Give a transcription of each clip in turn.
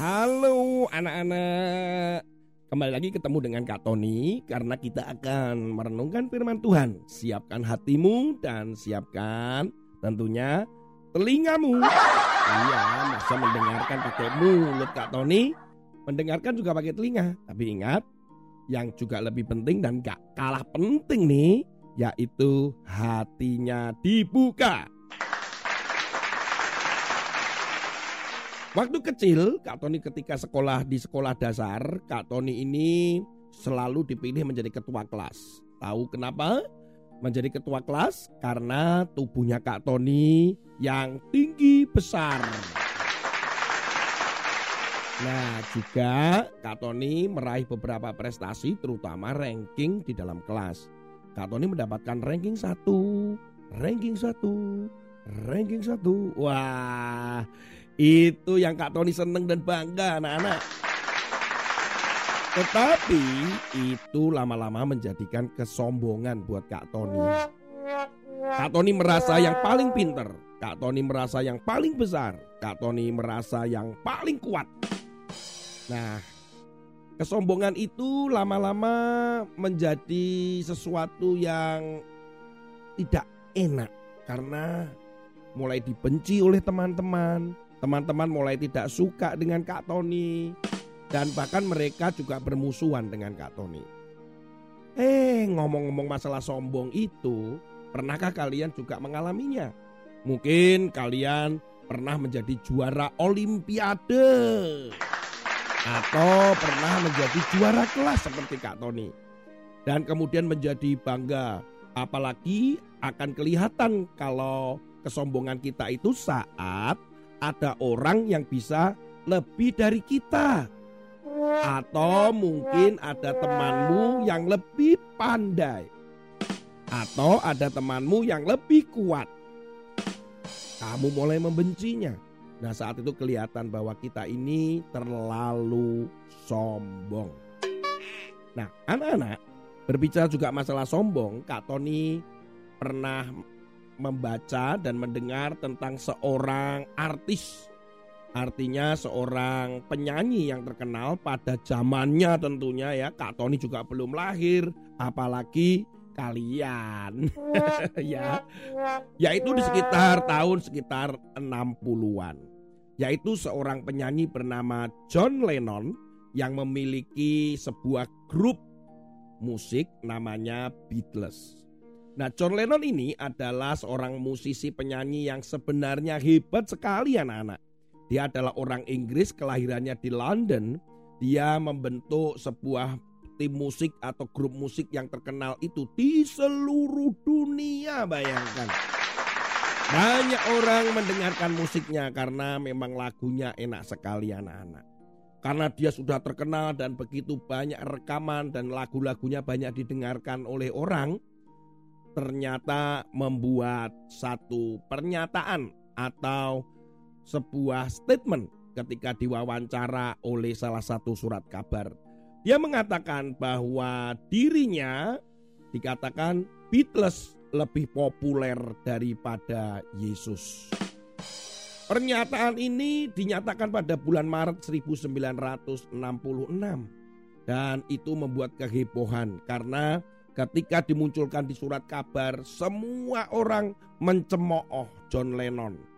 Halo anak-anak. Kembali lagi ketemu dengan Kak Tony Karena kita akan merenungkan firman Tuhan. Siapkan hatimu dan siapkan tentunya telingamu. Iya masa mendengarkan pakai mulut Kak Tony? Mendengarkan juga pakai telinga. Tapi ingat yang juga lebih penting dan gak kalah penting nih Yaitu hatinya dibuka Waktu kecil, Kak Tony ketika sekolah di sekolah dasar, Kak Tony ini selalu dipilih menjadi ketua kelas. Tahu kenapa? Menjadi ketua kelas karena tubuhnya Kak Tony yang tinggi besar. Nah, juga Kak Tony meraih beberapa prestasi terutama ranking di dalam kelas. Kak Tony mendapatkan ranking satu, ranking satu, ranking satu. Wah, itu yang Kak Tony seneng dan bangga anak-anak. Tetapi itu lama-lama menjadikan kesombongan buat Kak Tony. Kak Tony merasa yang paling pinter. Kak Tony merasa yang paling besar. Kak Tony merasa yang paling kuat. Nah, kesombongan itu lama-lama menjadi sesuatu yang tidak enak karena mulai dibenci oleh teman-teman, Teman-teman mulai tidak suka dengan Kak Tony dan bahkan mereka juga bermusuhan dengan Kak Tony. Eh, ngomong-ngomong masalah sombong itu, pernahkah kalian juga mengalaminya? Mungkin kalian pernah menjadi juara olimpiade atau pernah menjadi juara kelas seperti Kak Tony. Dan kemudian menjadi bangga, apalagi akan kelihatan kalau kesombongan kita itu saat ada orang yang bisa lebih dari kita. Atau mungkin ada temanmu yang lebih pandai. Atau ada temanmu yang lebih kuat. Kamu mulai membencinya. Nah saat itu kelihatan bahwa kita ini terlalu sombong. Nah anak-anak berbicara juga masalah sombong. Kak Tony pernah membaca dan mendengar tentang seorang artis. Artinya seorang penyanyi yang terkenal pada zamannya tentunya ya. Kak Tony juga belum lahir, apalagi kalian. ya. Yaitu di sekitar tahun sekitar 60-an. Yaitu seorang penyanyi bernama John Lennon yang memiliki sebuah grup musik namanya Beatles. Nah, John Lennon ini adalah seorang musisi penyanyi yang sebenarnya hebat sekali anak-anak. Dia adalah orang Inggris, kelahirannya di London. Dia membentuk sebuah tim musik atau grup musik yang terkenal itu di seluruh dunia, bayangkan. Banyak orang mendengarkan musiknya karena memang lagunya enak sekali anak-anak. Karena dia sudah terkenal dan begitu banyak rekaman dan lagu-lagunya banyak didengarkan oleh orang, ternyata membuat satu pernyataan atau sebuah statement ketika diwawancara oleh salah satu surat kabar. Dia mengatakan bahwa dirinya dikatakan Beatles lebih populer daripada Yesus. Pernyataan ini dinyatakan pada bulan Maret 1966 dan itu membuat kehebohan karena ketika dimunculkan di surat kabar semua orang mencemooh John Lennon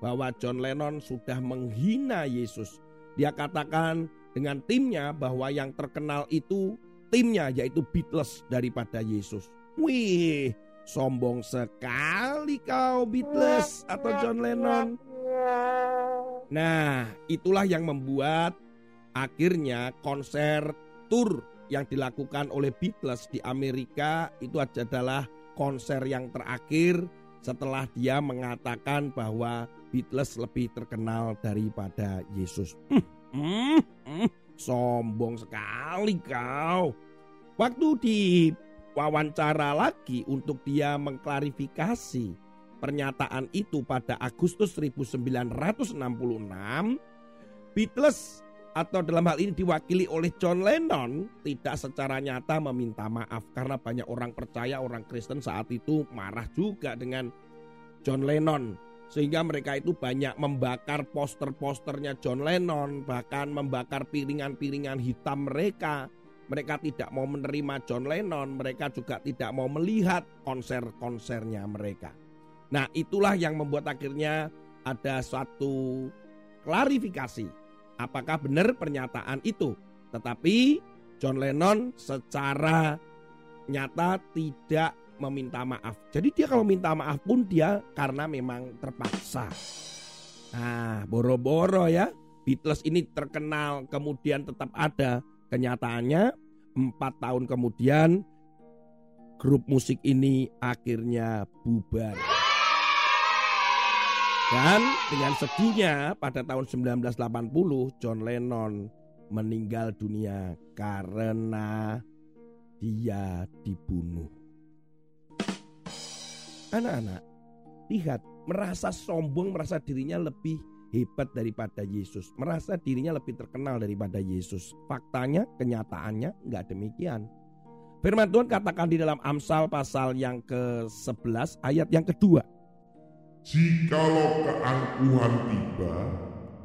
bahwa John Lennon sudah menghina Yesus. Dia katakan dengan timnya bahwa yang terkenal itu timnya yaitu Beatles daripada Yesus. Wih, sombong sekali kau Beatles atau John Lennon. Nah, itulah yang membuat akhirnya konser tour yang dilakukan oleh Beatles di Amerika itu adalah konser yang terakhir setelah dia mengatakan bahwa Beatles lebih terkenal daripada Yesus. Hmm, hmm, hmm, sombong sekali kau. Waktu di wawancara lagi untuk dia mengklarifikasi pernyataan itu pada Agustus 1966, Beatles atau dalam hal ini diwakili oleh John Lennon tidak secara nyata meminta maaf karena banyak orang percaya orang Kristen saat itu marah juga dengan John Lennon. Sehingga mereka itu banyak membakar poster-posternya John Lennon bahkan membakar piringan-piringan hitam mereka. Mereka tidak mau menerima John Lennon mereka juga tidak mau melihat konser-konsernya mereka. Nah itulah yang membuat akhirnya ada suatu klarifikasi apakah benar pernyataan itu. Tetapi John Lennon secara nyata tidak meminta maaf. Jadi dia kalau minta maaf pun dia karena memang terpaksa. Nah, boro-boro ya. Beatles ini terkenal kemudian tetap ada. Kenyataannya empat tahun kemudian grup musik ini akhirnya bubar. Dan dengan sedihnya pada tahun 1980 John Lennon meninggal dunia karena dia dibunuh. Anak-anak, lihat merasa sombong, merasa dirinya lebih hebat daripada Yesus. Merasa dirinya lebih terkenal daripada Yesus. Faktanya, kenyataannya nggak demikian. Firman Tuhan katakan di dalam Amsal pasal yang ke-11 ayat yang kedua. Jikalau keangkuhan tiba,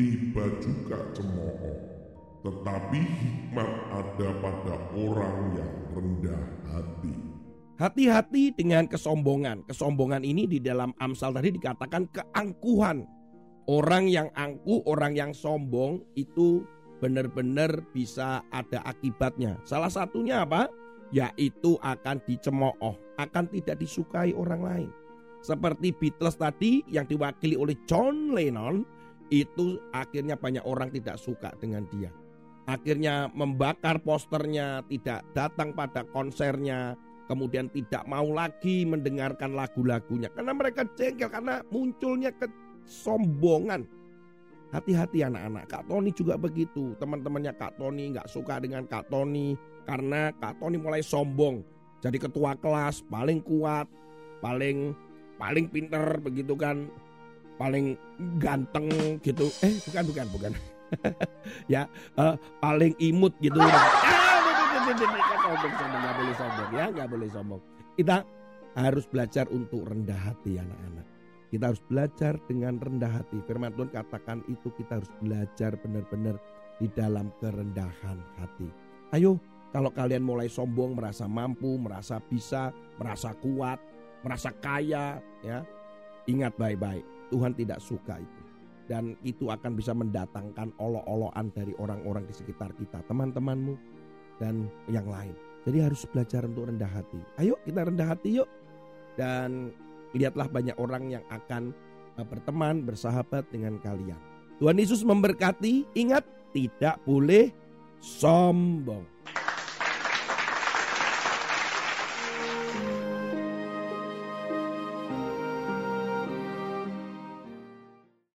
tiba juga cemooh. Tetapi hikmat ada pada orang yang rendah hati. Hati-hati dengan kesombongan. Kesombongan ini di dalam Amsal tadi dikatakan keangkuhan. Orang yang angkuh, orang yang sombong itu benar-benar bisa ada akibatnya. Salah satunya apa? Yaitu akan dicemooh, akan tidak disukai orang lain. Seperti Beatles tadi yang diwakili oleh John Lennon itu akhirnya banyak orang tidak suka dengan dia. Akhirnya membakar posternya, tidak datang pada konsernya, kemudian tidak mau lagi mendengarkan lagu-lagunya karena mereka jengkel karena munculnya kesombongan. Hati-hati anak-anak. Kak Tony juga begitu. Teman-temannya Kak Tony nggak suka dengan Kak Tony karena Kak Tony mulai sombong. Jadi ketua kelas paling kuat, paling paling pinter begitu kan paling ganteng gitu. Eh bukan bukan bukan. Ya uh, paling imut gitu. Ya nggak boleh sombong ya nggak boleh sombong. Kita harus belajar untuk rendah hati anak-anak. Kita harus belajar dengan rendah hati. Firman Tuhan katakan itu kita harus belajar benar-benar di dalam kerendahan hati. Ayo kalau kalian mulai sombong merasa mampu merasa bisa merasa kuat merasa kaya ya. Ingat baik-baik, Tuhan tidak suka itu. Dan itu akan bisa mendatangkan olok-olokan dari orang-orang di sekitar kita, teman-temanmu dan yang lain. Jadi harus belajar untuk rendah hati. Ayo kita rendah hati yuk. Dan lihatlah banyak orang yang akan eh, berteman, bersahabat dengan kalian. Tuhan Yesus memberkati, ingat tidak boleh sombong.